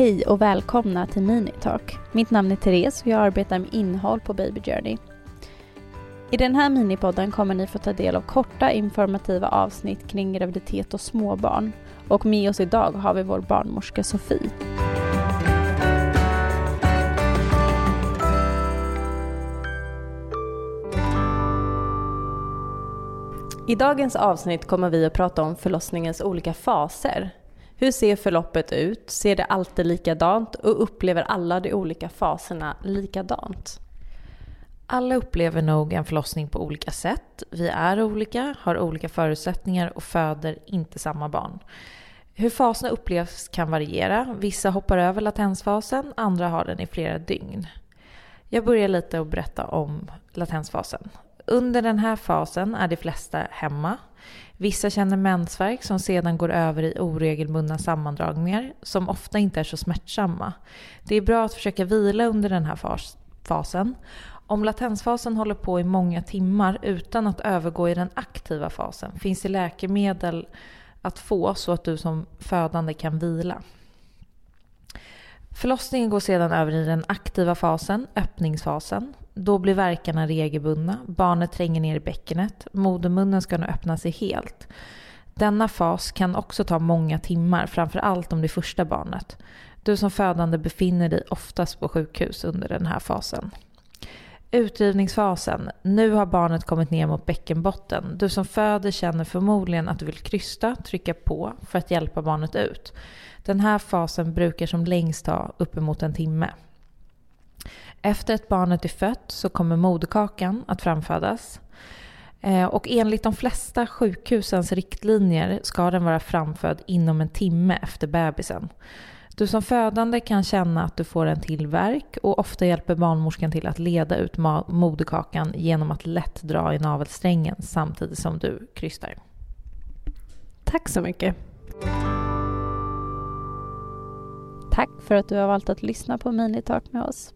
Hej och välkomna till Minitalk. Mitt namn är Therese och jag arbetar med innehåll på Baby Journey. I den här minipodden kommer ni få ta del av korta informativa avsnitt kring graviditet och småbarn. Och med oss idag har vi vår barnmorska Sofie. I dagens avsnitt kommer vi att prata om förlossningens olika faser. Hur ser förloppet ut? Ser det alltid likadant? Och upplever alla de olika faserna likadant? Alla upplever nog en förlossning på olika sätt. Vi är olika, har olika förutsättningar och föder inte samma barn. Hur faserna upplevs kan variera. Vissa hoppar över latensfasen, andra har den i flera dygn. Jag börjar lite och berätta om latensfasen. Under den här fasen är de flesta hemma. Vissa känner mensvärk som sedan går över i oregelbundna sammandragningar som ofta inte är så smärtsamma. Det är bra att försöka vila under den här fas fasen. Om latensfasen håller på i många timmar utan att övergå i den aktiva fasen finns det läkemedel att få så att du som födande kan vila. Förlossningen går sedan över i den aktiva fasen, öppningsfasen. Då blir verkarna regelbundna, barnet tränger ner i bäckenet, modermunnen ska nu öppna sig helt. Denna fas kan också ta många timmar, framförallt om det är första barnet. Du som födande befinner dig oftast på sjukhus under den här fasen. Utdrivningsfasen. Nu har barnet kommit ner mot bäckenbotten. Du som föder känner förmodligen att du vill krysta, trycka på för att hjälpa barnet ut. Den här fasen brukar som längst ta uppemot en timme. Efter att barnet är fött så kommer moderkakan att framfödas. Eh, och enligt de flesta sjukhusens riktlinjer ska den vara framfödd inom en timme efter bebisen. Du som födande kan känna att du får en till verk och ofta hjälper barnmorskan till att leda ut moderkakan genom att lätt dra i navelsträngen samtidigt som du krystar. Tack så mycket. Tack för att du har valt att lyssna på Minitalk med oss.